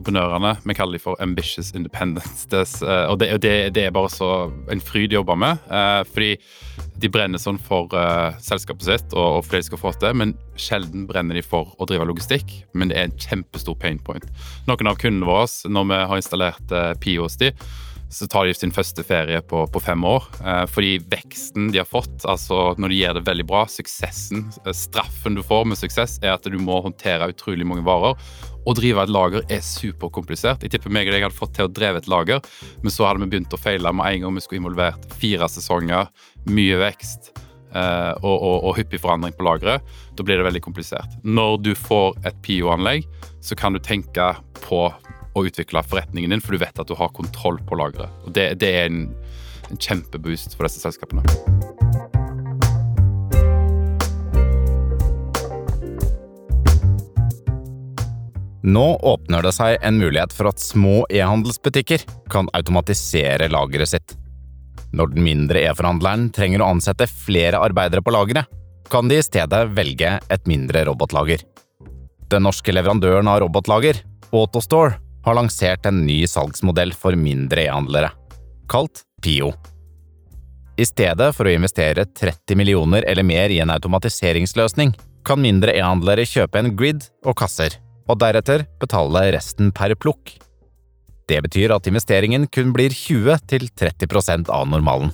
entreprenørene vi kaller de for ambitious independence. Eh, og det, det, det, er bare så en fryd å jobbe med. Eh, fordi de brenner sånn for uh, selskapet sitt og, for det de skal få til, men sjelden brenner de for å drive logistikk. Men det er en kjempestor pain point. Noen av kundene våre, når vi har installert Pio hos de, så tar de sin første ferie på, på fem år. Eh, fordi veksten de har fått, altså når de gjør det veldig bra, suksessen, eh, straffen du får med suksess, er at du må håndtere utrolig mange varer. Å drive et lager er superkomplisert. Jeg tipper meg og deg hadde fått til å dreve et lager, men så hadde vi begynt å feile med en gang vi skulle involvert fire sesonger, mye vekst. Uh, og, og, og, hyppig forandring på lageret. Da blir det veldig komplisert. Når du får et PIO-anlegg, så kan du tenke på å utvikle forretningen din, for du vet at du har kontroll på lageret. Det, det er en, en kjempeboost for disse selskapene. Nå åpner det seg en mulighet for at små e-handelsbutikker kan automatisere lageret sitt. Når den mindre e-forhandleren trenger å ansette flere arbeidere på lageret, kan de i stedet velge et mindre robotlager. Den norske leverandøren av robotlager, Autostore, har lansert en ny salgsmodell for mindre e-handlere, kalt Pio. I stedet for å investere 30 millioner eller mer i en automatiseringsløsning, kan mindre e-handlere kjøpe en grid og kasser, og deretter betale resten per plukk. Det betyr at investeringen kun blir 20–30% av normalen.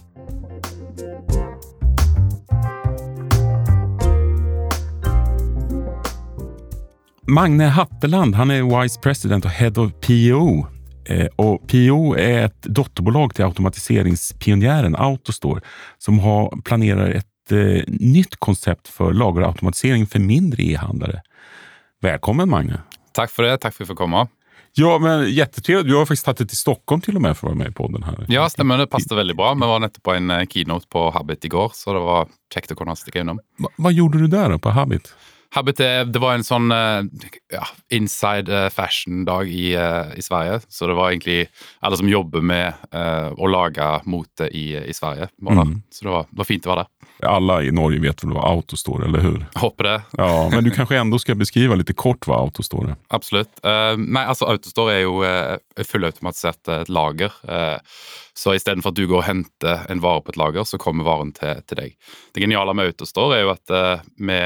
Magne Hatteland han är Vice President och Head of PO. Eh, och PO är ett dotterbolag till automatiseringspionjären Autostore som har planerar ett eh, nytt koncept för lagerautomatisering för mindre e-handlare. Välkommen Magne! Tack för det, tack för att få komma. Ja, men Jättetrevligt. Du har faktiskt tagit det till Stockholm till och med för att vara med i podden. här. Ja, stämmer. Det passade väldigt bra. Vi var nettopp på en eh, keynote på Habit igår, så det var kjekt å kunne stikke innom. Va, vad gjorde du där då, på Habit? Habit det var en sånn eh, ja, inside eh, fashion-dag i, eh, i, Sverige. Så det var egentlig alle som jobber med uh, å lage mote i, i Sverige. Mm. Så det var, det var, fint å være der. Alle i Norge vet vel hva Autostore eller hur? Håper det. Ja, Men du kanskje enda skal beskrive litt kort hva Autostore er? Absolutt. Uh, nei, altså Autostore er jo uh, fullautomatisert lager. Uh, så istedenfor at du går og henter en vare på et lager, så kommer varen til, til deg. Det geniale med Autostore er jo at vi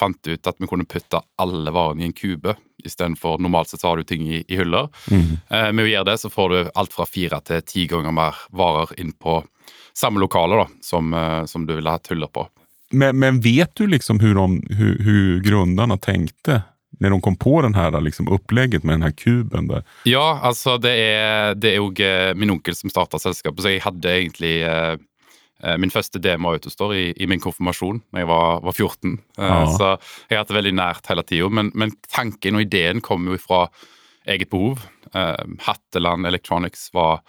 fant ut at vi kunne putte alle varene i en kube. Istedenfor normalt sett så har du ting i, i hyller. Mm. Eh, med å gjøre det så får du alt fra fire til ti ganger mer varer inn på samme lokale da, som, eh, som du ville hatt hyller på. Men, men vet du liksom hvordan grunnerne tenkte Når de kom på den her, liksom, opplegget med den her kuben? der. Ja, altså det er, det er jo eh, min onkel som starta selskapet, så jeg hadde egentlig eh min første demo utestår i, i, min konfirmasjon da jeg var, var 14. Eh, ja. Så jeg har hatt det veldig nært hele tida. Men, men, tanken og ideen kom jo fra eget behov. Eh, Hatteland Electronics var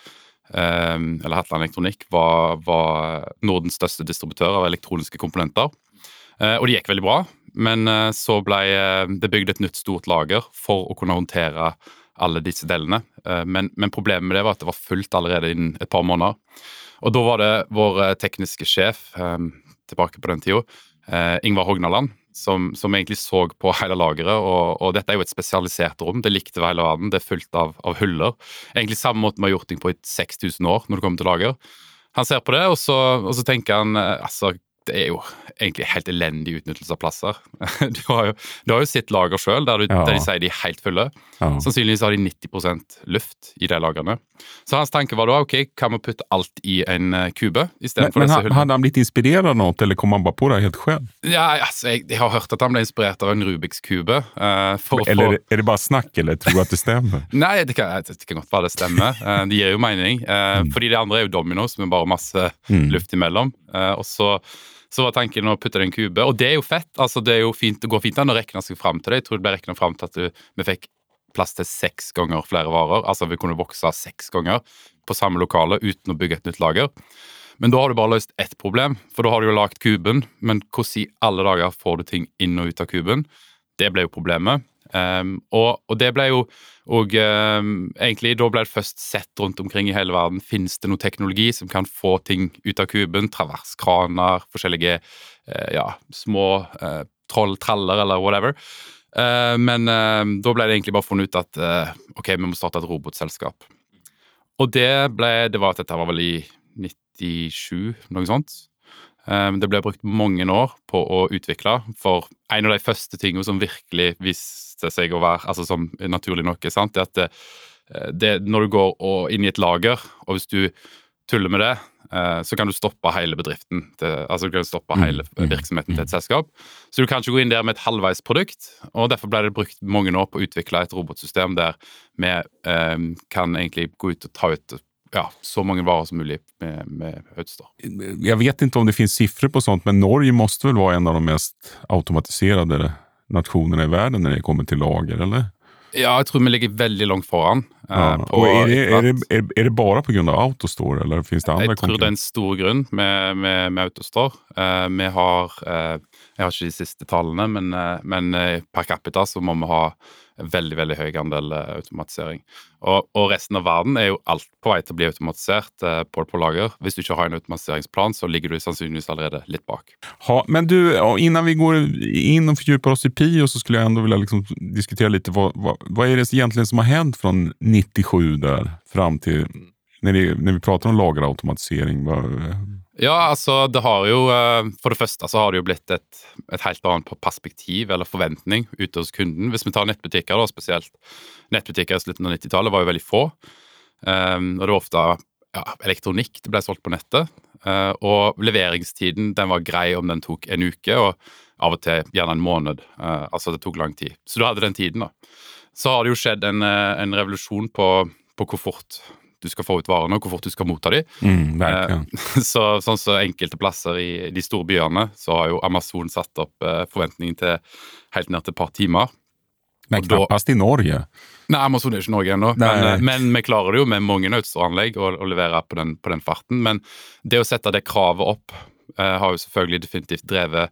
eh, eller Hatteland Elektronikk var, var Nordens største distributør av elektroniske komponenter. og det gikk veldig bra. Men eh, så ble eh, det bygd et nytt stort lager for å kunne håndtere alle disse delene. Eh, men, men, problemet med det var at det var fullt allerede innen et par måneder. Og da var det vår tekniske sjef tilbake på den tida, Ingvar Hognaland, som, som, egentlig så på hele lageret. Og, og, dette er jo et spesialisert rom. Det likte hele verden. Det er fullt av, av, huller. Egentlig samme måte vi har gjort ting på i 6000 år når det kommer til lager. Han ser på det, og så, og så tenker han altså, det er jo egentlig helt elendig utnyttelse av plasser. Du har jo, du har jo sitt lager sjøl, der, ja. der, de sier de er helt fulle. Ja. Sannsynligvis har de 90% luft i de lagrene. Så hans tanke var da ok, kan vi putte alt i en uh, kube Men, hullene. Hadde han blitt inspirert av noe, eller kom han bare på det helt selv? Ja, altså, jeg, jeg, har hørt at han ble inspirert av en Rubiks kube. Uh, eller for... er det bare snakk, eller tror du at det stemmer? Nei, det kan, det kan godt være det stemmer. Uh, det gir jo mening. Mm. Fordi de andre er jo domino, som er bare masse mm. luft imellom. og så så var tanken å putte det i en kube. Og det er jo fett. altså Det er jo fint, det går fint an å regne seg fram til det. Jeg tror det ble regna fram til at du, vi fikk plass til seks ganger flere varer. Altså vi kunne vokse seks ganger på samme lokale uten å bygge et nytt lager. Men da har du bare løst ett problem, for da har du jo lagd kuben. Men hvordan i alle dager får du ting inn og ut av kuben? Det ble jo problemet. Um, og, og, det ble jo og um, egentlig da ble det først sett rundt omkring i hele verden. Finnes det noe teknologi som kan få ting ut av kuben? Traverskraner, forskjellige uh, ja, små uh, troll, traller eller whatever. Eh, men uh, da ble det egentlig bare funnet ut at uh, ok, vi må starte et robotselskap. Og det ble Det var at dette var vel i 97, noe sånt. Um, Det ble brukt mange år på å utvikle, for en av de første tingene som virkelig viste seg å være altså som naturlig nok er sant, det at det, det, når du går og, inn i et lager, og hvis du tuller med det, så kan du stoppe hele bedriften. Til, altså du kan stoppe Mm, hele mm, virksomheten til et selskap. Så du kan ikke gå inn der med et halvveis produkt, og derfor ble det brukt mange år på å utvikle et robotsystem der vi eh, kan egentlig gå ut og ta ut ja, så mange varer som mulig med, med utstyr. Jeg vet ikke om det finnes sifre på sånt, men Norge måtte vel være en av de mest automatiserte nasjonene i verden når det kommer til lager, eller? Ja, jeg tror vi ligger veldig langt foran. eh, Ja. på er, det, er, det, er, är det bara på grund av Autostore, eller fins det andre? Jeg tror det er en stor grunn med, med, med Autostore. Eh, vi har eh, Jeg har ikke de siste tallene, men, eh, men per capita så må vi ha veldig veldig høy andel eh, automatisering. Og, og resten av verden er jo alt på vei til å bli automatisert eh, på, på lager. Hvis du ikke har en automatiseringsplan, så ligger du sannsynligvis allerede litt bak. Ha, men du, innan vi går in og fordyper oss i Pio så skulle jeg ändå vilja liksom diskutere litt hva, hva, hva, er det egentlig som har hendt fra 97 der fram til når, det, når vi prater om lagerautomatisering. Vad, Ja, altså det har jo eh, For det første så har det jo blitt et, et helt annet perspektiv eller forventning ute hos kunden. Hvis vi tar nettbutikker, da, spesielt nettbutikker i slutten av 90-tallet var jo veldig få. Um, og det var ofte ja, elektronikk det ble solgt på nettet. Eh, og leveringstiden den var grei om den tok en uke, og av og til gjerne en måned. Eh, altså det tok lang tid. Så du hadde den tiden, da. Så har det jo skjedd en, en revolusjon på, på hvor fort du skal få ut varene, og hvor fort du skal motta dem. mm, verkligen. Så, sånn så enkelte plasser i de store byene, så har jo Amazon satt opp eh, forventningen til helt ned til et par timer. Men knappest i Norge. Nei, Amazon er ikke Norge ennå, men, eh, men vi klarer det jo med mange utstyranlegg å, å levere på den, på den farten. Men det å sette det kravet opp eh, har jo selvfølgelig definitivt drevet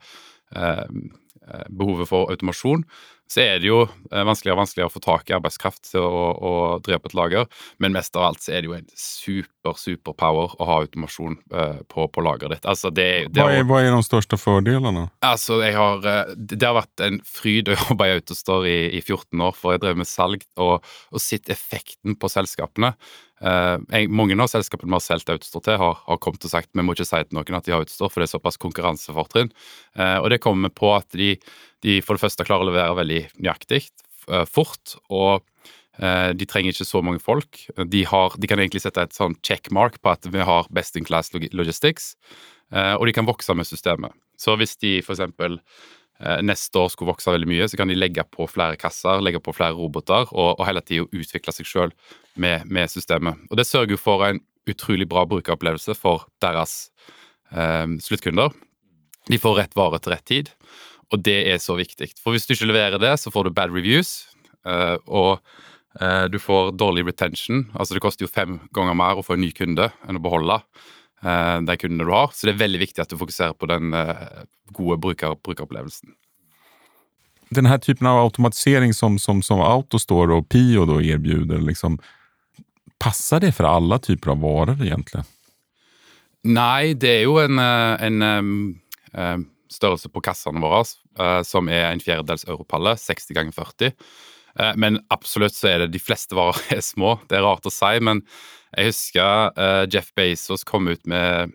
eh, eh, behovet for automasjon. Så er det jo eh, vanskeligere og vanskeligere å få tak i arbeidskraft til å, å drive på et lager. Men mest av alt så er det jo en super, super power å ha automasjon eh, på, på lageret ditt. Altså, det, er- det Vad er hva, er, de største fordelene? Altså, jeg har, eh, Det har vært en fryd å jobbe i Autostore i, i 14 år, for jeg drev med salg og, og sett effekten på selskapene. Jeg, mange av selskapene vi har solgt utstyr til, har, har kommet og sagt vi må ikke si til noen at de har utstyr, for det er såpass konkurransefortrinn. Eh, og det kommer på at de, de for det første klarer å levere veldig nøyaktig, eh, fort, og de trenger ikke så mange folk. De, har, de kan egentlig sette et sånn checkmark på at vi har best in class logistics. Og de kan vokse med systemet. Så hvis de for eksempel neste år skulle vokse veldig mye, så kan de legge på flere kasser, legge på flere roboter, og, og hele tida utvikle seg sjøl med, med systemet. Og det sørger jo for en utrolig bra brukeropplevelse for deres eh, sluttkunder. De får rett vare til rett tid, og det er så viktig. For hvis du ikke leverer det, så får du bad reviews, eh, og eh, du får dårlig retention. Altså det koster jo fem ganger mer å få en ny kunde enn å beholde eh, de kundene du har. Så det er veldig viktig at du fokuserer på den eh, gode bruker, brukeropplevelsen. Denne typen av automatisering som, som, som Autostore og Pio då erbjuder, liksom, passer det for alle typer av varer egentlig? Nei, det er jo en, eh, en em, em, størrelse på kassene våre eh, som er en fjerdedels europalle, 60 ganger 40. Eh, men absolutt så er det de fleste varer er små. Det er rart å si, men jeg husker uh, Jeff Bezos kom ut med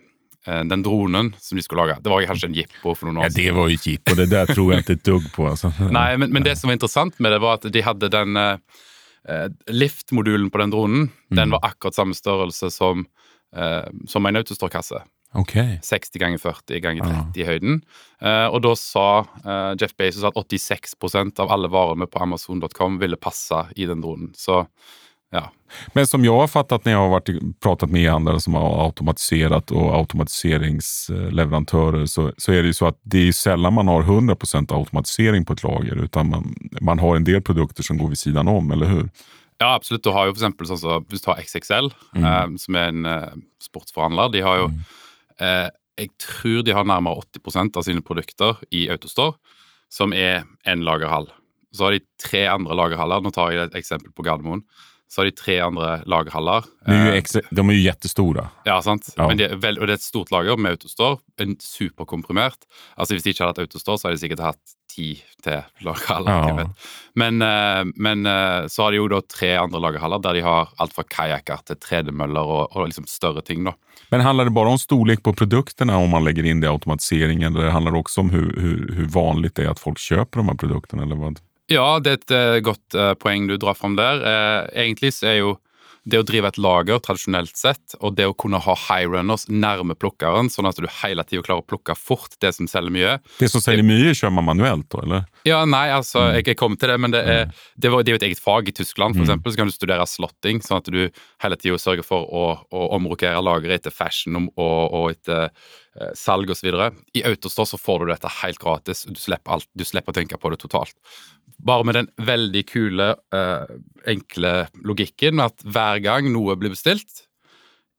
uh, den dronen som de skulle lage. Det var kanskje en jippo for noen år Ja, det var jo jippo. Det der tror jeg ikke et dugg på. Altså. Nei, men, men det som var interessant med det, var at de hadde den uh, Lift-modulen på den dronen. Den var akkurat samme størrelse som, som en autostorkasse. Okay. 60 ganger 40 ganger 30 i høyden. Eh, og da sa eh, Jeff Bezos at 86% av alle varene på Amazon.com ville passe i den dronen. Så ja. Men som jag har fattat när jag har varit, pratat med e-handlare som har automatiserat och automatiseringsleverantörer så, så är det ju så att det är sällan man har 100% automatisering på ett lager utan man, man har en del produkter som går vid sidan om, eller hur? Ja, absolutt. Du har jo for eksempel sånn som hvis du har XXL, eh, som er en eh, sportsforhandler. De har jo eh, Jeg tror de har nærmere 80% av sine produkter i Autostore, som er en lagerhall. Så har de tre andre lagerhaller. Nå tar jeg et eksempel på Gardermoen. Så har de tre andre lagerhaller. Det är ju Eh, de er jo jättestora. Ja, sant. Ja. Men det er vel, og det er et stort lager med Autostore. En superkomprimert. Altså Hvis de ikke hadde hatt Autostore, så hadde de sikkert hatt ti til lagerhaller. Ja. Men, eh, men eh, så har de jo da tre andre lagerhaller der de har alt fra kajakker til tredemøller og, og liksom større ting. da. Men handler det bare om storlek på produktene om man legger inn det i automatiseringen? Eller handler det også om hvor hur, hur det er at folk kjøper de her produktene? Eller vad? Ja, det er et eh, godt eh, poeng du drar fram der. Eh, egentlig så er jo det å drive et lager tradisjonelt sett, og det å kunne ha high runners nærme plukkeren, sånn at du hele tida klarer å plukke fort det som selger mye, Det som selger mye kjører man manuelt, da, eller? Ja, nei, altså, Mm. jeg, jeg kom til det, men det er, det, var, det er jo et eget fag i Tyskland. For eksempel, så kan du studere slotting, sånn at du hele tida sørger for å, å omrokere lageret etter fashion og, og etter eh, salg osv. I Autostore så får du dette helt gratis. Du slipper, alt, du slipper å tenke på det totalt. Bare med den veldig kule, eh, enkle logikken at hver gang noe blir bestilt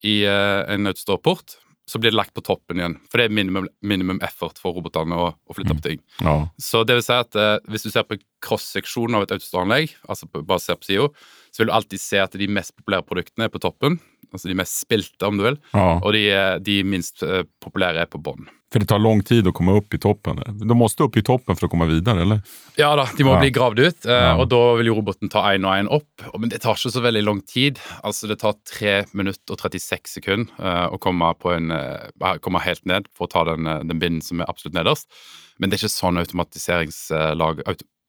i eh, en Autostore-port, så blir det lagt på toppen igjen. For det er minimum, minimum effort for robotene å, å flytte på ting. Ja. Så det vil si at eh, hvis du ser på cross-seksjonen av et autostoranlegg, altså bare ser på sida, så vil du alltid se at de mest populære produktene er på toppen. Altså de mest spilte, om du vil. ja. Og de, eh, de minst eh, populære er på bånn. For det tar lang tid å komme opp i toppen. De må opp i toppen for å komme videre, eller? Ja da, de må Ja. bli gravd ut, eh, og da vil jo roboten ta én og én opp. Men det tar ikke så veldig lang tid. Altså Det tar 3 minutter og 36 sekunder å komme, på en, komme helt ned for å ta den, den binden som er absolutt nederst. Men det er ikke sånn automatiseringslag,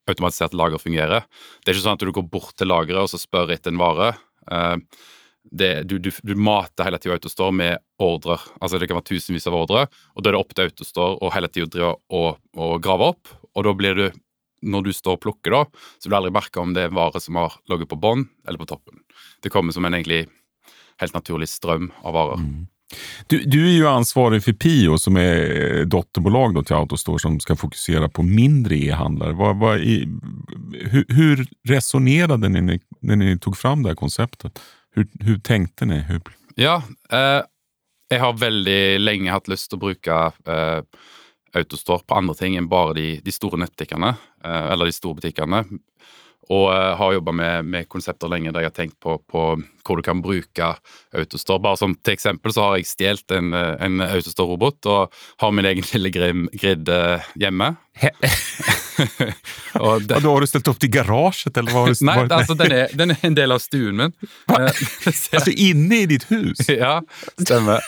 auto, automatisert lager fungerer. Det er ikke sånn at du går bort til lageret og så spør etter en vare. Eh, det, du, du, du mater hele tida Autostore med ordrer. Altså Det kan være tusenvis av ordre, og da er det opp til Autostore å hele tida drive og, og grave opp. Og da blir du, når du står og plukker, da, så vil du aldri merke om det er en vare som har ligget på bånn eller på toppen. Det kommer som en egentlig helt naturlig strøm av varer. Du, du är ju ansvarig för Pio som är dotterbolag då till Autostore som ska fokusera på mindre e-handlare. Hur, hur resonerade ni när, när ni tog fram det här konceptet? Hur, hur tänkte ni? Hur, Ja, eh, jeg har veldig lenge hatt lyst til å bruke eh, Autostore på andre ting enn bare de, de store nettbutikkene, eh, eller de store butikkene. Og eh, har jobba med, med konsepter lenge der jeg har tenkt på, på hvor du kan bruke Autostore. Bare som til eksempel så har jeg stjålet en, eh, en Autostore-robot og har min egen lille grid eh, hjemme. og det, Vadå, har du stilt opp til garasjen? Eller hva har du, nei, vad- altså den er, den er en del av stuen min. altså inne i ditt hus? ja, stemmer.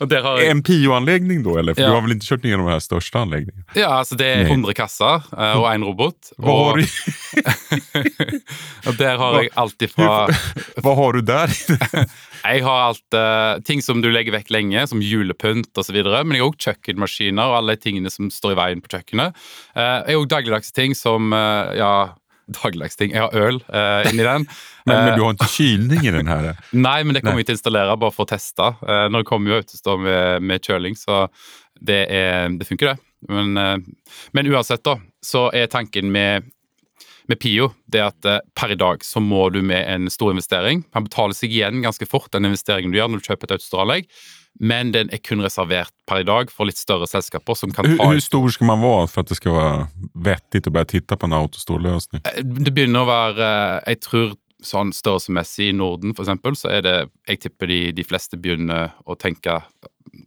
Og jeg En Pio-anlegging, da? Eller? For Ja. du har vel ikke kjørt ner de her største anläggningarna? Ja, altså det er 100 kasser eh, og én robot. Har, Og, du, og der har jeg alt ifra Hva har du där? Jeg har alt uh, ting som du legger vekk lenge, som julepynt osv. Men jeg har òg kjøkkenmaskiner og alle de tingene som står i veien på kjøkkenet. Uh, jeg har òg dagligdagse ting som uh, Ja, dagligdagse ting. Jeg har øl uh, inni den. Men, men du har ikke kylning i den her? Nei, men det kommer vi til å installere bare for å teste. Når det kommer jo autostå med, med kjøling, så det, er, det funker, det. Men, men uansett, da, så er tanken med, med Pio det at eh, per i dag så må du med en stor investering. Han betaler seg igjen ganske fort, den investeringen du gjør når du kjøper et Autostore-anlegg. Men den er kun reservert per i dag for litt større selskaper som kan Hur, ta hvor stor skal man være for at det skal være vettig å bare titte på en Autostore-lösning? Eh, Det begynner å være eh, Jeg tror sånn størrelsesmessig i Norden, for eksempel, så er det Jeg tipper de, de fleste begynner å tenke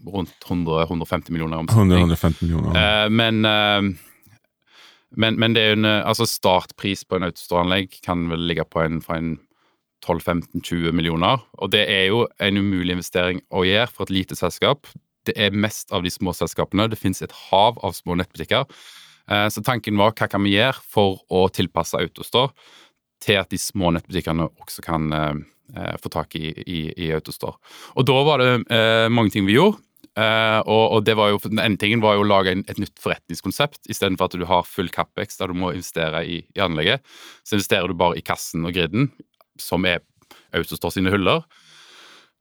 rundt 100-150 millioner omsetning. 100-150 millioner. Eh, men, eh, men, men en altså startpris på en autostoranlegg kan vel ligge på en, en 12-15-20 millioner. Og det er jo en umulig investering å gjøre for et lite selskap. Det er mest av de små selskapene. Det finnes et hav av små nettbutikker. Eh, Så tanken var hva kan vi gjøre for å tilpasse Autostore til at de små nettbutikkene også kan eh, eh, få tak i, i, i Autostore. Og da var det mange ting vi gjorde. Eh, og, og det var jo, Den ene tingen var jo å lage en, et nytt forretningskonsept, istedenfor at du har full capex der du må investere i, i anlegget. Så investerer du bare i kassen og griden, som er Autostore sine hyller.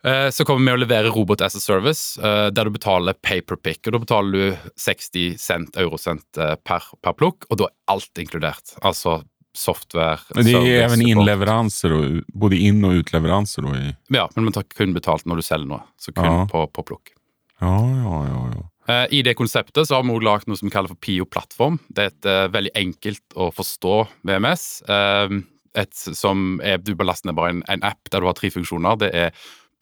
Eh, Så kommer vi å levere Robot as a Service, eh, der du betaler pay per pick. og Da betaler du 60 cent, eurocent per, per plukk, og da er alt inkludert. Altså software, Men det er inleveranser, och, både inn- og utleveranser. I, Ja, men man tar kun betalt når du selger noe, så kun Ja. på, på plukk. Ja, ja, ja, ja. Eh, I det konseptet så har vi også lagd noe som vi kaller for PIO-plattform. Det er et uh, veldig enkelt å forstå VMS. Uh, et som er, Du belaster ned bare en, en, app der du har tre funksjoner. Det er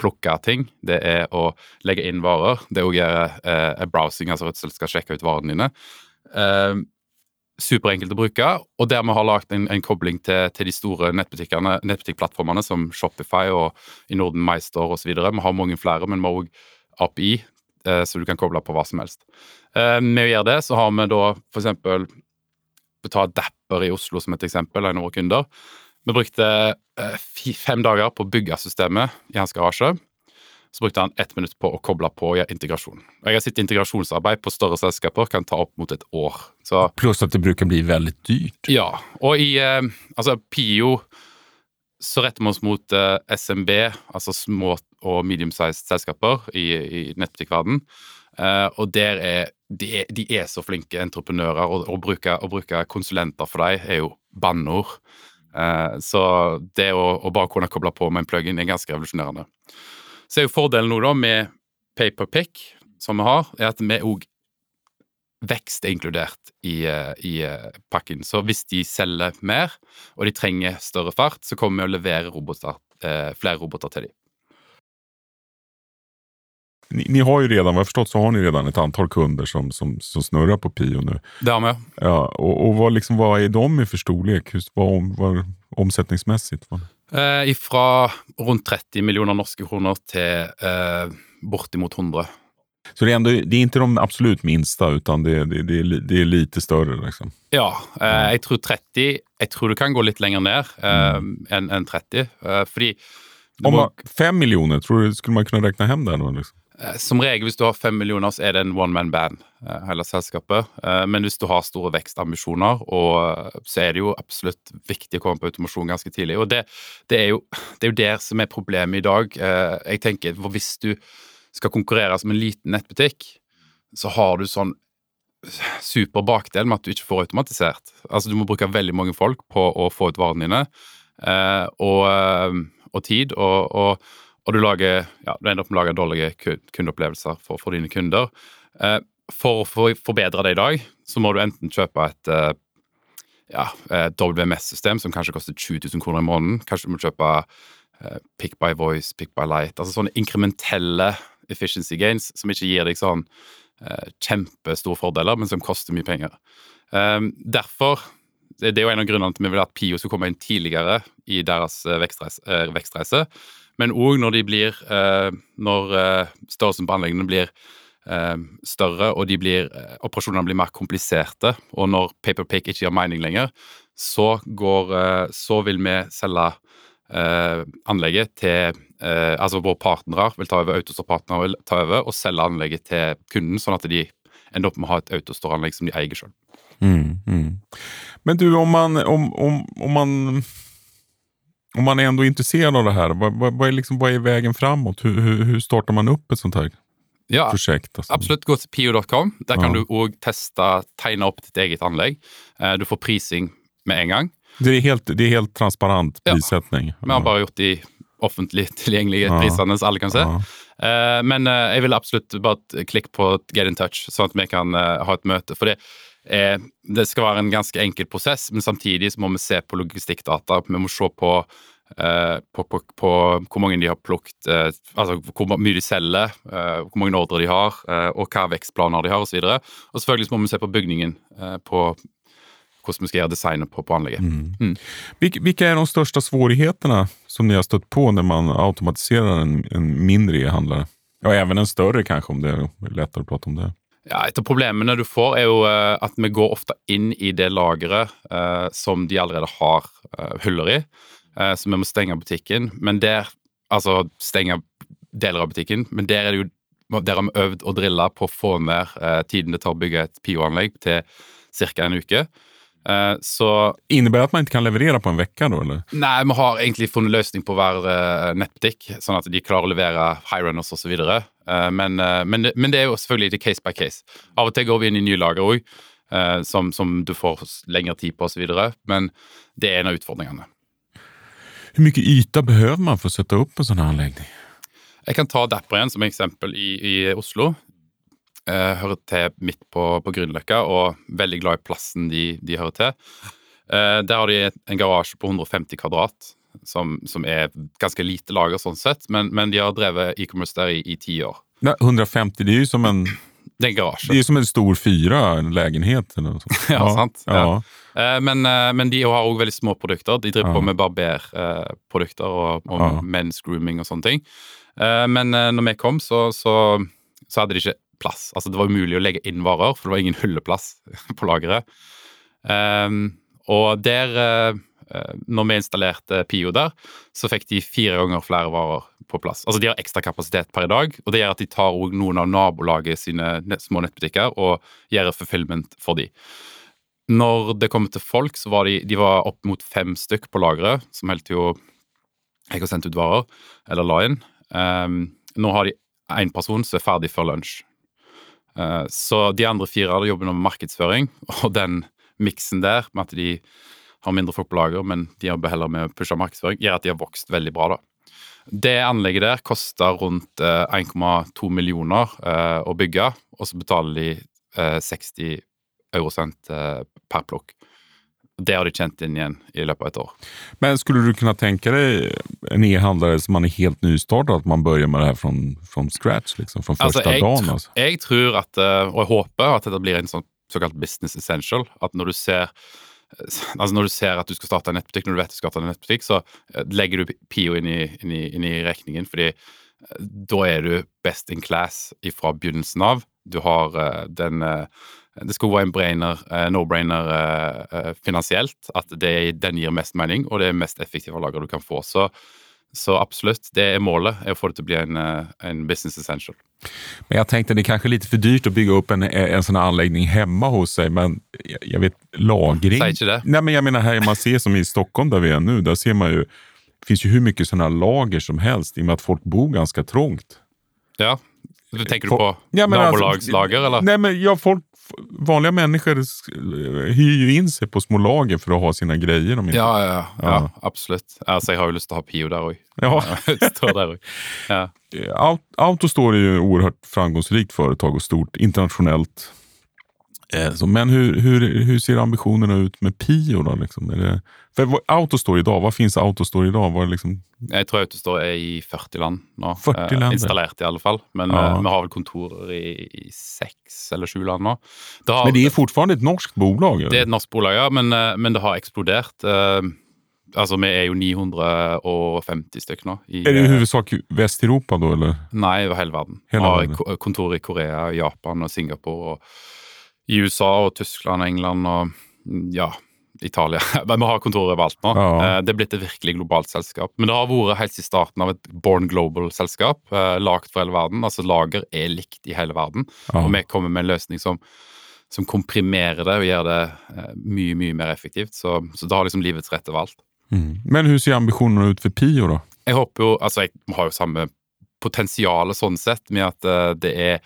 plukke ting, det er å legge inn varer, det er å eh, browsing, altså og slett skal sjekke ut varene dine. Uh, superenkelt å bruke, og der vi har lagd en, en, kobling til, til, de store nettbutikkplattformene som Shopify og i Norden MyStore osv. Vi har mange flere, men vi har òg API, eh, så du kan koble på hva som helst. Eh, med å gjøre det, så har vi da f.eks. Ta Dapper i Oslo som et eksempel, en av våre kunder. Vi brukte eh, fem dager på å bygge systemet i hans garasje så brukte han ett minutt på å koble på og gjøre integrasjon. Jeg har sett integrasjonsarbeid på større selskaper kan ta opp mot et år. Så, Pluss at det bruker bli veldig dyrt. Ja, og i eh, altså PIO så retter vi oss mot eh, SMB, altså små og medium-sized selskaper i, i nettbutikkverden. Uh, og der er de, er de, er så flinke entreprenører, og å bruke, bruke konsulenter for dem er jo banneord. Uh, så det å, å, bare kunne koble på med en plug-in er ganske revolusjonerende. Så er jo fordelen nå da med Paperpick, som vi har, er at vi òg vekst er inkludert i, eh, i, pakken. Så hvis de selger mer, og de trenger større fart, så kommer vi å levere roboter, flere roboter til dem. Ni, ni, har ju redan, vad jag förstått, så har ni redan ett antal kunder som, som, som snurrar på Pio nu. Det har vi. Ja, och, och vad, liksom, vad är de i för storlek? Hur, vad, vad, omsetningsmässigt? Vad? Eh, fra rundt 30 millioner norske kroner til eh, bortimot 100. Så det är, ändå, det är inte de absolut minsta, utan det, det, det, är, det är lite större? Liksom. Ja, eh, jeg tror 30 Jeg tror det kan gå litt lenger ned eh, mm. enn en 30. Eh, fordi Om man, Fem millioner, tror du skulle man kunne regne hjem det? Liksom? Eh, som regel hvis du har fem millioner, så er det en one man band, eh, hele selskapet. Eh, men hvis du har store vekstambisjoner, så er det jo absolutt viktig å komme på automasjon ganske tidlig. Og det, det, er, jo, det er jo der som er problemet i dag. Jeg tenker, for Hvis du skal konkurrere som en liten nettbutikk, så har du sånn super bakdel med at du ikke får automatisert. Altså Du må bruke veldig mange folk på å få ut varene dine, og, og tid. og, og og du, lager, ja, du ender opp med å lage dårlige kundeopplevelser for, for dine kunder. Eh, for å forbedre det i dag, så må du enten kjøpe et eh, ja, WMS-system som kanskje koster 20 000 kroner i måneden. Kanskje du må kjøpe eh, Pick by Voice, Pick by Light. Altså sånne inkrementelle efficiency gains som ikke gir deg sånn eh, kjempestore fordeler, men som koster mye penger. Eh, derfor det er jo en av grunnene til vi vil at Pio skal komme inn tidligere i deres eh, vekstreise. Eh, vekstreise men òg når de blir eh, Når eh, størrelsen på anleggene blir eh, større, og blir, operasjonene blir mer kompliserte, og når paperpick ikke gir mening lenger, så, går, så vil vi selge anlegget til Altså våre partnere vil ta over, Autostore-partnere vil ta over og selge anlegget til kunden, sånn at de ender opp med å ha et Autostore-anlegg som de eier sjøl. Mm, mm. Men du, om man, om, om, om man om man är ändå intresserad av det här, vad, vad, vad, är, liksom, vad är vägen framåt? Hur, hur, hur, startar man upp ett sånt här ja, prosjekt? Alltså? Absolutt. Gå til pio.com. Der kan ja. du òg teste, tegne opp ditt eget anlegg. Eh, du får prising med en gang. Det er helt, det er helt transparent prissetning? Ja. Vi har bare gjort de offentlig tilgjengelige prisene, så alle kan se. Uh, men uh, jeg vil absolutt bare klikke på get in touch, sånn at vi kan ha et møte. For det, Eh, det skal være en ganske enkel prosess, men samtidig så må vi se på logistikkdata. Vi må se på, eh, på, på, på hvor mange de har plukket, eh, altså hvor mye de selger, eh, hvor mange ordre de har, og hva vekstplaner de har osv. Og, og selvfølgelig så må vi se på bygningen, på hvordan vi skal gjøre designet på, på anlegget. Mm. Mm. Hvilke er de største svårighetene som dere har støtt på når man automatiserer en, en mindre e-handler? Og even en større, kanskje, om det er lettere å prate om det. Ja, Et av problemene du får, er jo eh, at vi går ofte inn i det lageret eh, som de allerede har eh, huller i. Eh, så vi må stenge butikken. Men der Altså stenge deler av butikken. Men der er det jo der har vi øvd og drilla på å få ned eh, tiden det tar å bygge et PIO-anlegg til ca. en uke. Eh, så Innebærer at man ikke kan leverere på en uke? Nei, vi har egentlig funnet løsning på hver nettbutikk, sånn at de klarer å levere highrunners osv. Uh, men, uh, men, men, det er jo selvfølgelig det case by case. Av og til går vi inn i nye lager òg, uh, som, som, du får lengre tid på osv. Men det er en av utfordringene. Hvor mye yte behøver man for å sette opp en sånn anlegg? Jeg kan ta Dapper igjen som eksempel i, i Oslo. Jeg hører til midt på, på Grünerløkka og veldig glad i plassen de, de hører til. Eh, der har de en garasje på 150 kvadrat, som, som er ganske lite lager sånn sett, men, men de har drevet e-commerce der i, ti år. Nei, 150, det er jo som en, Det er en garasje. det er som en stor fyra, en lägenhet. Eller noe sånt. Ja, sant. Ja. Ja. Men, eh, men de har òg veldig små produkter. De driver Ja. på med barberprodukter og, og men's grooming og sånne ting. Eh, Men eh, når vi kom, så, så, så hadde de ikke plass. Altså Det var umulig å legge inn varer, for det var ingen hylleplass på lageret. Um, og der, eh, eh, når vi installerte Pio der, så fikk de fire ganger flere varer på plass. Altså De har ekstra kapasitet per i dag, og det gjør at de tar også noen av nabolaget sine små nettbutikker og gjør fulfillment for de. Når det kommer til folk, så var de, de var opp mot fem stykk på lageret, som holdt jo jeg har sendt ut varer, eller la inn. Um, nå har de én person som er ferdig før lunsj. Uh, så de andre fire hadde jobben med markedsføring, og den miksen der med at de har mindre folk på lager, men de jobber heller med å pushe markedsføring, gjør at de har vokst veldig bra. da. Det anlegget der koster rundt eh, 1,2 millioner eh, å bygge, og så betaler de eh, 60 eurosent eh, per plukk. Det har de kjent inn igjen i løpet av et år. Men skulle du kunne tenke deg en e-handlare som man er helt nystartet, at man begynner med det her fra från scratch, liksom, første Altså, dagen? Altså. Jeg tror at, eh, og jeg håper at dette blir en sånn såkalt business essential. At når du ser altså når du ser at du skal starte en nettbutikk, når du vet du skal starte en nettbutikk, så eh, legger du Pio inn i, inn i, inn i regningen, fordi eh, da er du best in class fra begynnelsen av. Du har eh, den eh, Det skulle være en brainer, eh, no-brainer eh, eh, finansielt. At det, den gir mest mening, og det er mest effektive lager du kan få. Så, så absolutt, det er målet, er å få det til å bli en, en business essential. Men jag tänkte det er kanske är lite för dyrt att bygga upp en, en sån här anläggning hemma hos sig, men jag, jag vet lagring. Säg inte det. Nej, men jag menar här man ser som i Stockholm där vi är nu, där ser man ju, det finns ju hur mycket sådana lager som helst i och med att folk bor ganska trångt. Ja, du Tenker du på Ja, alltså- nabolagslager, eller? Nej, men ja, folk, vanliga människor hyr ju in sig på små lager för att ha sina grejer. Om inte. Ja, ja, ja, ja. Ja. absolutt. Altså, jeg har lyst til å ha Pio der òg. Ja. Også. Ja. Aut- Autostore är ju ett oerhört framgångsrikt företag och stort internationellt. Eh, så, men hur, hur, hur ser ambitionerna ut med Pio? Då, liksom? är det, för Autostore idag, vad finns Autostore idag? Var är liksom, Jeg tror Autostore er i 40 land nå. 40 Eh, land, installert, i alle fall. Men Ja. eh, vi har vel kontorer i, i seks eller sju land nå. Det, har, men det är fortfarande ett norskt bolag? Eller? det er et norsk bolag, ja, men, eh, men det har eksplodert. Eh, altså, vi er jo 950 stykker nå. I, är det i huvudsak Västeuropa då? Eller? Nei, over hele verden. Vi har verden. kontor i Korea, Japan og Singapore. Og I USA og Tyskland og England og ja, Italia. Vi har kontor overalt nå. Ja. Eh, Det er blitt et virkelig globalt selskap. Men det har vært helt i starten av et Born Global-selskap, eh, lagd for hele verden. Altså Lager er likt i hele verden. Ja. Og vi kommer med en løsning som, som komprimerer det og gjør det eh, mye, mye mer effektivt. Så, så det har liksom livets rett overalt. Mm. Men hvordan ser ambisjonene ut for Pio da? Jeg håper jo, altså jeg har jo samme potensial sånn sett, med at det er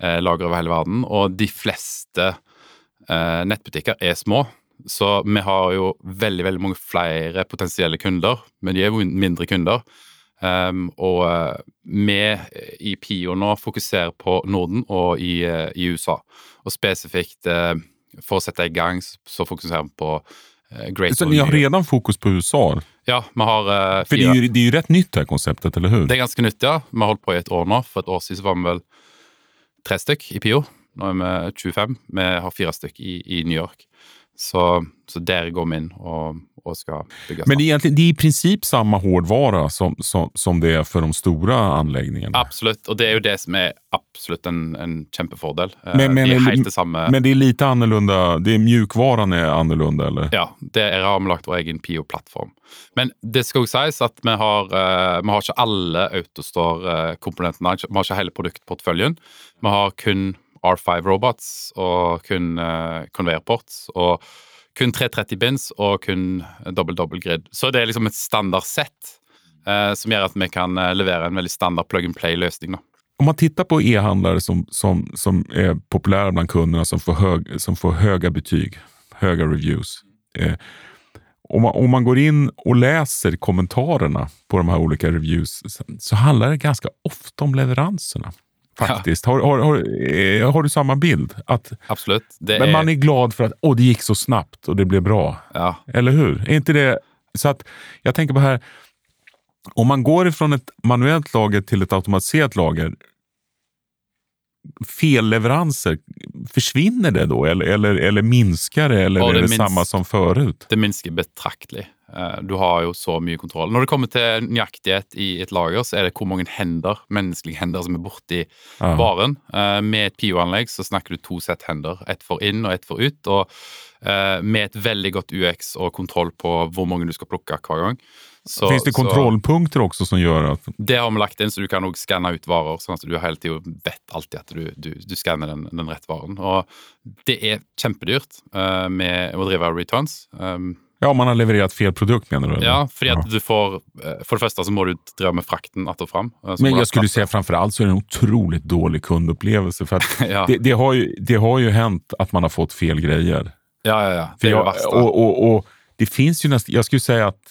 eh, lager over hele verden, og de fleste eh, nettbutikker er små. Så vi har jo veldig veldig mange flere potensielle kunder, men de er jo mindre kunder. Um, og eh, vi i Pio nå fokuserer på Norden og i, i USA. Og spesifikt eh, for å sette i gang, så- fokuserer vi på eh, Great Så dere har allerede fokus på USA? Ja, vi har det fire jo, ju, det er jo rett nytt det konseptet, eller hur? det er ganske nytt, ja. Vi har holdt på i et år nå. For et år siden så var vi vel tre stykk i Pio. Nå er vi 25. Vi har fire stykk i, i New York. Så, så der går inn og, og skal bygge Men det är, egentligen, det är i princip samma hårdvara som, som, som det är för de stora anläggningarna. Absolutt. Og det er jo det som er absolutt en, en kjempefordel. Eh, Men- men- det er helt det samme. Men det är lite annorlunda, det är mjukvaran är annorlunda eller? Ja, det er ramlagt vår egen Pio-plattform. Men det skal også sies at vi har, uh, vi har ikke alle Autostore-komponentene. Vi har ikke hele produktportføljen. Vi har kun R5 robots og kun uh, conveyorports og kun 330 bins og kun dobbel-dobbel grid. Så det er liksom et standardsett uh, som gjør at vi kan eh, levere en veldig standard plug and play-løsning. Om man tittar på e-handlare som, som, som är populära bland kunderna, som får, hög, som får höga betyg, höga reviews. Eh, om, man, om man går in och läser kommentarerna på de här olika reviews så, handlar det ganska ofta om leveranserna. Faktiskt. Har, har, har, eh, har, du samma bild? Att, Absolut. men är... man är glad för att åh, det gick så snabbt och det blev bra. Ja. Eller hur? Är inte det... Så att, jag tänker på här, om man går ifrån ett manuellt lager till ett automatiserat lager, felleveranser, försvinner det då eller, eller, eller minskar det eller ja, det är det samma som förut? Det minsker betraktelig. Eh, du har jo så mye kontroll. Når det kommer til nøyaktighet i et lager, så er det hvor mange hender, menneskelige hender som er borti ja. varen. Eh, med et PIO-anlegg så snakker du to sett hender. Ett for inn og ett for ut. Og eh, med et veldig godt UX og kontroll på hvor mange du skal plukke hver gang. Så, Finns det kontrollpunkter også som gjør at Det har vi lagt inn, så du kan også skanne ut varer. sånn at du hele tiden vet alltid at du, du, du skanner den, den rette varen. Og det er kjempedyrt uh, med å drive returns. Um, ja, om man har levererat fel produkt mener du? Ja, fordi at ja. du får, for det første så må du dra med frakten att og fram. Eh, Men jeg skulle si framfor alt så er det en otroligt dårlig kundupplevelse. För ja. det, det, har ju, det har ju hänt att man har fått fel grejer. Ja, ja, ja. Det jag, det värsta. Och, och, och, det finns ju nästan, jag skulle säga att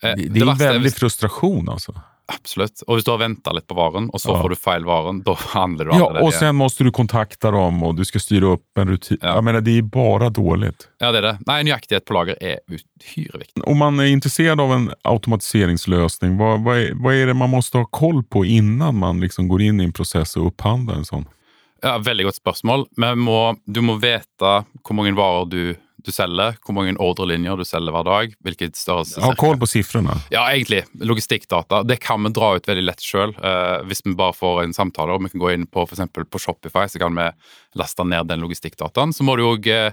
det, det, det är en väldig frustration alltså. Absolutt. Og hvis du har venta litt på varen, og så ja. får du feil varen, da handler du Ja, og sen må du kontakta dem, og du skal styre opp en rutin. Ja. Jeg mener, det er bare dårlig. Ja, det er det. Nei, Nøyaktighet på lager er uhyre viktig. Om man er interessert av en automatiseringsløsning, hva, hva, er, hva er det man må ha koll på innan man liksom går inn i en prosess og opphandler en sånn? Ja, Veldig godt spørsmål. Men må, du må vite hvor mange varer du du selger, hvor mange ordrelinjer du selger hver dag. hvilket størrelse... Ha kål på sifrene. Ja, egentlig. Logistikkdata. Det kan vi dra ut veldig lett sjøl. Uh, hvis vi bare får en samtale og vi kan gå inn på for på Shopify, så kan vi laste ned den logistikkdataen. Så må du òg uh,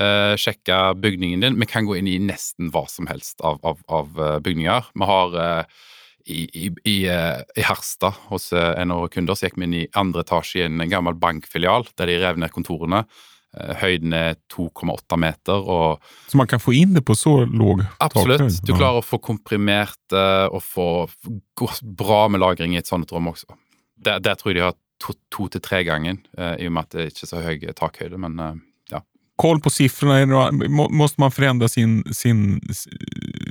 uh, sjekke bygningen din. Vi kan gå inn i nesten hva som helst av, av, av uh, bygninger. Vi har i, i, i, i, Harstad hos en av våre kunder så gikk vi inn i andre etasje i en gammel bankfilial der de rev ned kontorene. Eh, høyden er 2,8 meter. Og så man kan få inn det på så låg takhøyde? Absolutt. Du klarer å få komprimert det og få bra med lagring i et sånt rom også. Der, der tror jeg de har to, to til tre ganger, uh, i og med at det ikke er så høy takhøyde. men ja. Koll på siffrorna, måste man förändra sin, sin,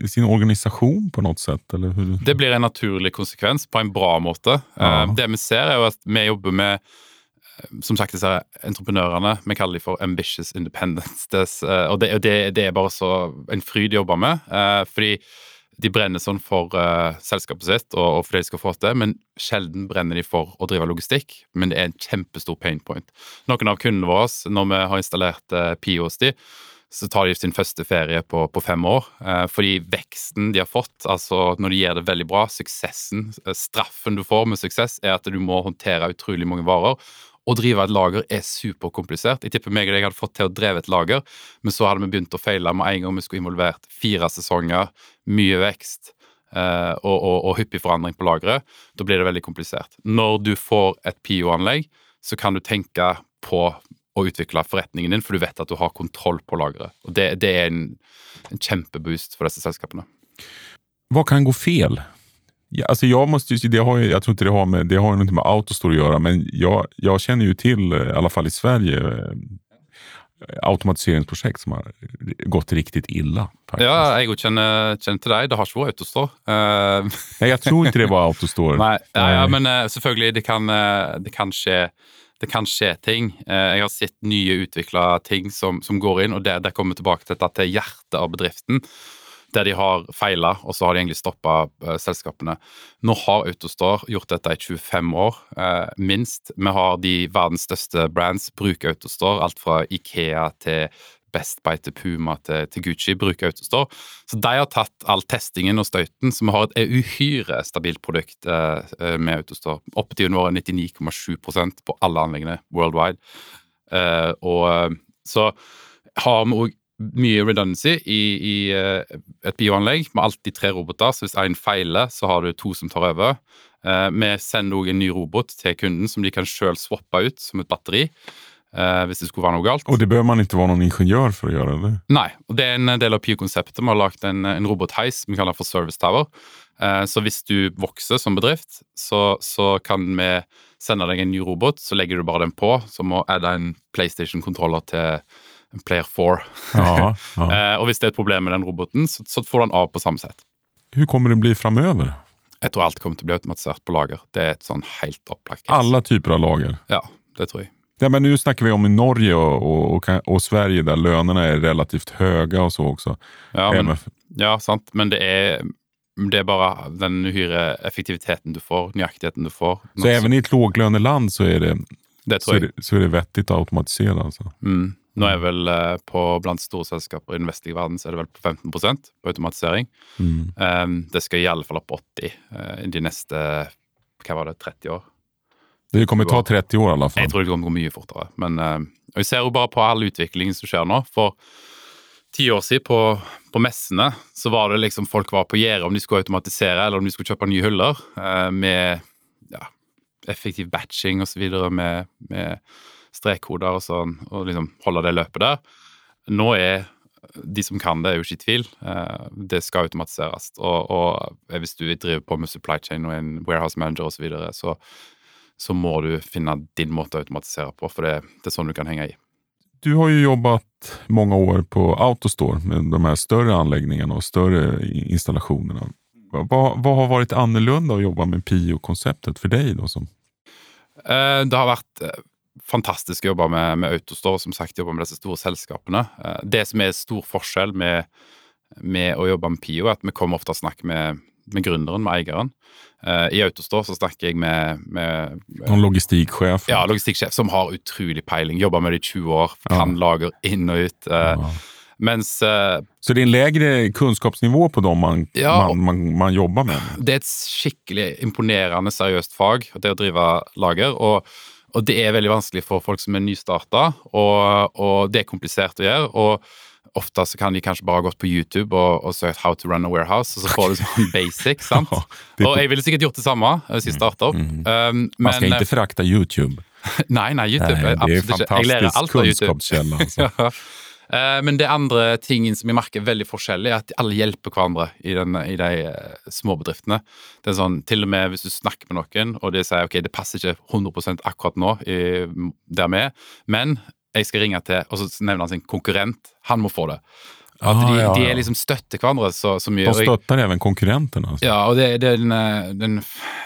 sin organisation på något sätt? Eller? Det blir en naturlig konsekvens på en bra måte. Ja. Det vi ser, er at vi jobber med som sagt, disse entreprenørene Vi kaller dem for ambitious independence. Uh, og, det, det, det, er bare så en fryd å jobbe med. Uh, fordi de brenner sånn for uh, selskapet sitt og, for det de skal få til, men sjelden brenner de for å drive logistikk. Men det er en kjempestor pain point. Noen av kundene våre, når vi har installert PIO hos de, så tar de sin første ferie på, på fem år. Eh, fordi veksten de har fått, altså når de gjør det veldig bra, suksessen, straffen du får med suksess, er at du må håndtere utrolig mange varer. Å drive et lager er superkomplisert. Jeg tipper meg og deg hadde fått til å dreve et lager, men så hadde vi begynt å feile med en gang vi skulle involvert fire sesonger, mye vekst eh, og, og, og, hyppig forandring på lageret. Da blir det veldig komplisert. Når du får et PIO-anlegg, så kan du tenke på å utvikle forretningen din, for du vet at du har kontroll på lageret. Og det, det er en, en kjempeboost for disse selskapene. Hva kan gå feil Ja, alltså jag, måste, det har, jag tror inte det har med, det har inte med Autostore att göra, men jag, jag känner ju till, i alla fall i Sverige, eh, automatiseringsprosjekt som har gått riktigt illa. Faktisk. Ja, jeg kjenner, kjenner til deg. Det har ikke vært Autostore. Uh, Nei, jeg tror ikke det var Autostore. Nei, ja, ja, men uh, selvfølgelig, det kan, uh, det kan, skje det kan skje ting. Jeg har sett nye utvikla ting som, som, går inn, og det, det kommer tilbake til dette til hjertet av bedriften der de har feila, og så har de egentlig stoppa uh, selskapene. Nå har Autostore gjort dette i 25 år, uh, minst. Vi har de verdens største brands bruker Autostore. Alt fra Ikea til Best Buy til Puma til, til Gucci bruker Autostore. Så de har tatt all testingen og støyten, så vi har et uhyre stabilt produkt uh, med Autostore. Opptiden vår er 99,7% på alle anleggene worldwide. og så har vi òg mye redundancy i, i uh, et bioanlegg med alltid tre roboter. Så hvis én feiler, så har du to som tar over. Uh, vi sender òg en ny robot til kunden som de kan sjøl swappe ut som et batteri. Uh, hvis det skulle være noe galt. Og det bør man ikke være noen ingeniør for å gjøre? det? Nei, og det er en del av PIO-konseptet. Vi har lagd en, en robotheis vi kaller for Service Tower. så hvis du vokser som bedrift, så, så, kan vi sende deg en ny robot. Så legger du bare den på, så må adde en PlayStation-kontroller til Player 4. Ja, ja. eh, og hvis det er et problem med den roboten, så, så får du den av på samme sett. Hvordan kommer det bli framover? Jeg tror alt kommer til å bli automatisert på lager. Det er et sånn helt opplagt Alle Alla typer av lager. Ja, det tror jeg. Ja, men nu snakker vi om i Norge og, og, og, og Sverige der lønnene er relativt høye og så også. Ja, men, ja sant. Men det er, det er bare den uhyre effektiviteten du får, nøyaktigheten du får. Så even i et lavlønnet land så er det, det så det, så är det vettig å automatisere? Altså. Mm. Nå er vel eh, på blant store selskaper i den vestlige verden så er det vel på 15% på automatisering. Mm. Um, det skal i alle fall opp 80 eh, de neste hva var det, 30 år. Det kommer til å ta 30 år i alle fall. Jeg tror det kommer til å gå mye fortere. Men eh, og jeg ser jo bare på all utviklingen som skjer nå. For ti år siden på, på messene så var det liksom folk var på gjerdet om de skulle automatisere eller om de skulle kjøpe nye hyller med ja, effektiv batching osv. Med, med strekkoder og sånn, og liksom holde det løpet der. Nå er de som kan det, er jo ikke i tvil. Eh, det skal automatiseres. Og, og hvis du driver på med supply chain og en warehouse manager osv., så, videre, så så må du finne din måte å automatisere på, for det, det er sånn du kan henge i. Du har jo jobbat mange år på Autostore med de her større anläggningarna og større installasjonene. Hva, Vad, vad har vært annorlunda å jobbe med PIO-konseptet for deg? Da, som, Eh, Det har vært eh, fantastisk å jobbe med, med Autostore, som sagt, jobbe med disse store selskapene. Eh, Det som er stor forskjell med, med å jobbe med Pio, er at vi kommer ofte og snakker med, med gründeren, med eieren. Eh, I Autostore så snakker jeg med, med Noen logistikksjef? ja, logistikksjef som har utrolig peiling, jobber med det i 20 år, kan lager inn og ut. eh, Ja. Mens eh, Så det er en lavere kunnskapsnivå på dem man, Ja. man, man, man jobber med? det er et skikkelig imponerende seriøst fag, det å drive lager. Og, og det er veldig vanskelig for folk som er nystarta, og, og det er komplisert å gjøre. og Ofte så kan de kanskje bare ha gått på YouTube og, og søkt 'How to run a warehouse', og så får du sånn basic. sant? Og jeg ville sikkert gjort det samme hvis jeg starta opp. Um, Mm, Man skal ikke frakte YouTube. Nei, nei, YouTube. nei, är absolutt ikke. Jeg lærer alt av YouTube. kunskapskälla. Ja. Eh, Men det andre tingen som jeg merker er veldig forskjellig, er at alle hjelper hverandre i, den, i de småbedriftene. Det er sånn, Til og med hvis du snakker med noen, og de sier ok, det passer ikke 100 akkurat nå i, der vi er, men jeg skal ringe til, og så nevner han sin konkurrent. Han må få det. At Ah, de, ja, de er liksom støtter hverandre så, så mye. De støtter de stöttar Altså. Ja, og det, det er en, en den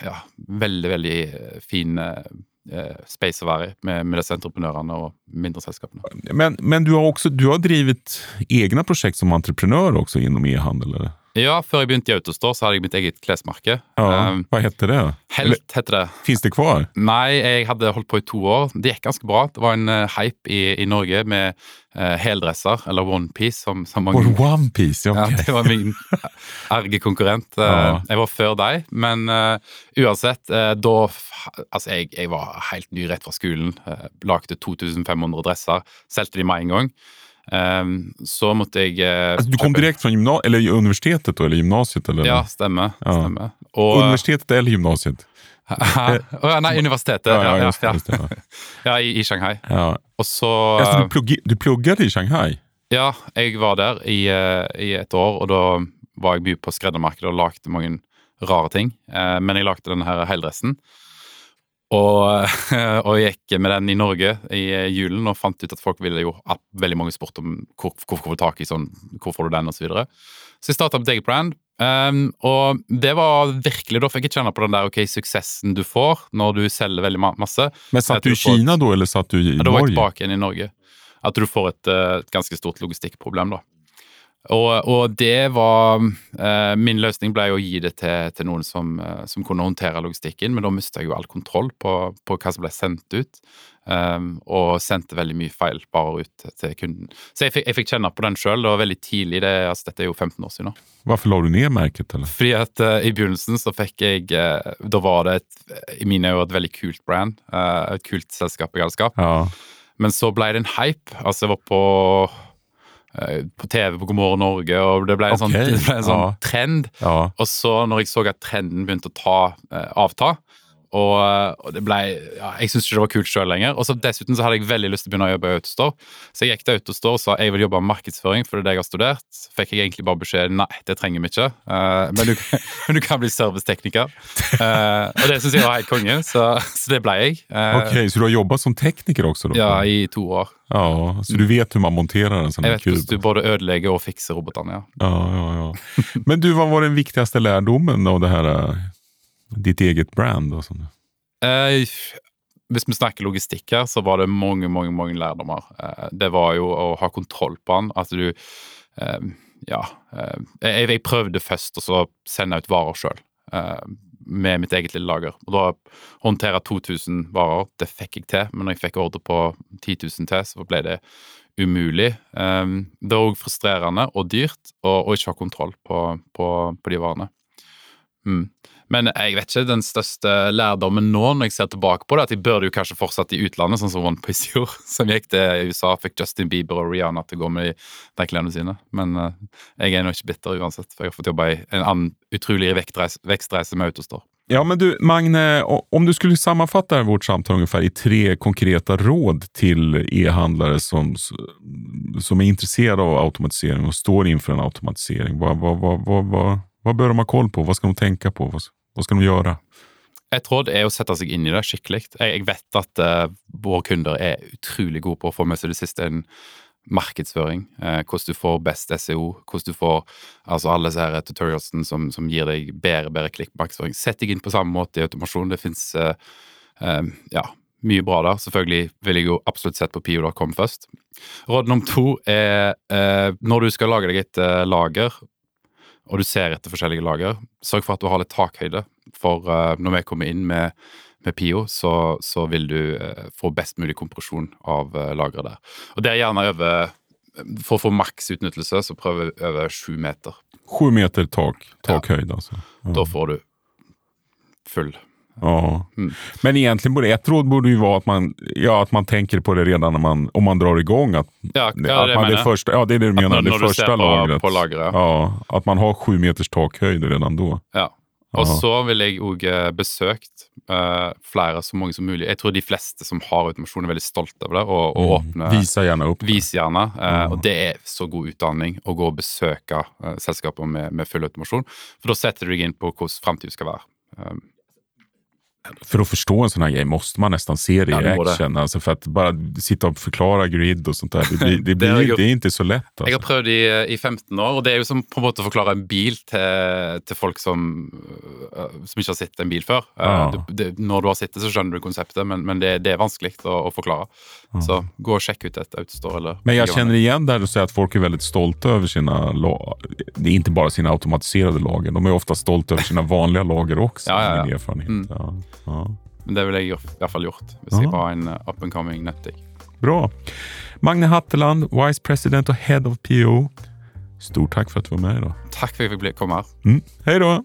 ja, veldig, veldig eh, fin eh, eh, space å være med, med disse entreprenørene og mindre selskapene. Men, men du har også du har drevet egne prosjekt som entreprenør også innom e-handel? Eller? Ja, før jeg begynte i Autostore, så hadde jeg mitt eget klesmerke. Ja, hva heter det? da? Helt heter det. finns det kvar? Nei, jeg hadde holdt på i to år. Det gikk ganske bra. Det var en eh, hype i, i Norge med uh, heldresser, eller onepiece, som, som mange Var One Piece? Ja, ja. Det var min erge konkurrent. Eh, Ja. Jeg var før deg, men uh, uansett, da Altså, jeg, jeg var helt ny rett fra skolen. Uh, lagde 2500 dresser. Solgte de meg en gang. Um, så måtte jeg eh, Alltså, du kom direkte fra från gymna eller universitetet eller gymnasiet? Eller? Ja, stemmer. Ja. stemmer. Og, Universitetet eller gymnasiet? Å, ja, nei, universitetet. Ja, ja, just ja, i, i Shanghai. Ja. Og så Alltså, du, plugg, du pluggade i Shanghai? Ja, jeg var der i, eh, i et år, og da var jeg mye på skreddermarkedet og lagde mange rare ting. Eh, Men jeg lagde denne her heldressen. Og, og gikk med den i Norge i julen og fant ut at folk ville jo ha Veldig mange spurte om hvor, hvor får du tak i sånn, hvor får du den, og så videre. Så jeg starta mitt eget brand. Um, og det var virkelig, da fikk jeg kjenne på den der ok, suksessen du får når du selger veldig ma masse. Men satt du du i Kina da, eller satt du i Norge? Ja, da var jeg tilbake igjen i Norge. At du får et, eh, et ganske stort logistikkproblem, da. Og, og det var eh, Min løsning ble å gi det til, til noen som, eh, som kunne håndtere logistikken, men da mista jeg jo all kontroll på, på hva som ble sendt ut. Um, og sendte veldig mye feil bare ut til kunden. Så jeg fikk, jeg fikk kjenne på den sjøl. Det var veldig tidlig. Det, altså, dette er jo 15 år siden nå. Hvorfor la du ned merket? Eller? Fordi at uh, i begynnelsen så fikk jeg uh, Da var det et, i mine øyne et veldig kult brand. Uh, et kult selskap i galskap. Ja. Men så ble det en hype. Altså, jeg var på, på TV på God morgen Norge, og det ble en sånn, ble en sånn ja. trend. ja. Og så når jeg så at trenden begynte å ta, eh, avta, og, og det ble ja, Jeg syntes ikke det var kult sjøl lenger. Og så dessuten så hadde jeg veldig lyst til å begynne å jobbe i Autostore. Så jeg gikk til Autostore og sa jeg vil jobbe med markedsføring, for det er det jeg har studert. Fikk jeg egentlig bare beskjed nei, det trenger vi ikke, uh, men, du, men du kan bli servicetekniker. Uh, og det syns jeg var helt konge, så, så det ble jeg. Uh, ok, så du har jobba som tekniker også? Da? Ja, i to år. ja. Så du vet hvordan man monterer en sånn kube? Jeg vet hvordan du både ødelegger og fikser robotene. ja. Ja, ja, ja. Men du, hva var den viktigste lærdommen av det her? Ditt eget brand? Og sånt? Eh, hvis vi snakker logistikk her, så var det mange mange, mange lærdommer. Eh, det var jo å ha kontroll på den. At du eh, Ja. Eh, jeg, jeg, prøvde først å sende ut varer sjøl. Eh, med mitt eget lille lager. Og da håndtere 2000 varer, det fikk jeg til. Men når jeg fikk ordre på 10 000 til, så ble det umulig. Um, det er òg frustrerende og dyrt å ikke ha kontroll på, på, på de varene. Mm. Men jeg vet ikke den største lærdommen nå når jeg ser tilbake på det, at jeg burde jo kanskje fortsatt i utlandet, sånn som OnePiece gjorde, som gikk til USA, fikk Justin Bieber og Rihanna til å gå med de klærne sine. Men uh, jeg er nå ikke bitter uansett, for jeg har fått jobba i en annen utrolig vekstreise med Autostore. Ja, men du Magne, om du skulle sammanfatta vårt samtal ungefär i tre konkreta råd til e-handlare som, som är intresserade av automatisering og står inför en automatisering. Hva, hva, hva, hva, bør de ha koll på? Hva skal de tenke på? Hva, skal de gjøre? Et råd er å sette seg inn i det skikkelig. Jeg, vet at uh, våre kunder er utrolig gode på å få med seg det siste en markedsføring, Uh, hvordan du får best SEO, hvordan du får altså alle disse her tutorialsene som, som, gir deg bedre bedre klikkmarkedsføring. Sett deg inn på samme måte i automasjon. Det fins uh, eh, ja, mye bra der. Selvfølgelig vil jeg jo absolutt sett på pio.com først. Råd nummer to er når du skal lage deg et lager, og du ser etter forskjellige lager, sørg for at du har litt takhøyde. For eh, når vi kommer inn med med Pio, så, så vil du eh, få best mulig kompresjon av uh, lageret der. Og det er gjerne over For å få maks utnyttelse, så prøv over sju meter. Sju meter tak, takhøyde, ja. altså? Ja. Da får du full. Ja. Mm. Men egentlig borde ett råd borde ju vara att man, ja, att man tänker på det redan när man, om man drar igång. Att, ja, ja, det, att man, det, första, ja, det är det du menar. Att, det första på, lagret. På lagret. Ja, att man har sju meters takhöjd redan då. Ja. Og så vil jeg òg eh, besøkt uh, flere, så mange som mulig. Jeg tror de fleste som har automasjon, er veldig stolte av det. Og, og mm. åpne Vise gjerne opp. Vis gjerne. Uh, og det er så god utdanning å gå og besøke uh, selskaper med, med, full automasjon. For da setter du deg inn på hvordan framtiden skal være. Um, för att förstå en sån här grej måste man nästan se det i ja, action. Alltså för att bara sitta och förklara grid og sånt där, det, blir, det, blir, det, det ikke så lett. Altså. Jeg har prøvd i, i 15 år, og det er jo som på en måte å forklare en bil til, til folk som, øh, som, ikke har sett en bil før. Ja. Du, når du har sett det, så skjønner du konseptet, men, men det, er vanskelig å, å forklare. Ja. Så gå og sjekk ut et Autostore. Eller, men jeg kjenner igjen der du sier at folk er veldig stolte over sine Det er ikke bare sine automatiserte lager, de er ofte stolte over sine vanlige lager også. Ja, ja, ja. Mm. Ja. Men det ville jeg i hvert fall gjort hvis Aha. jeg var en uh, up and coming nettig. Bra. Magne Hatteland, Vice President og Head of PO. Stort takk for at du var med. da. Takk for at jeg fikk komme her. Mm. Hei da.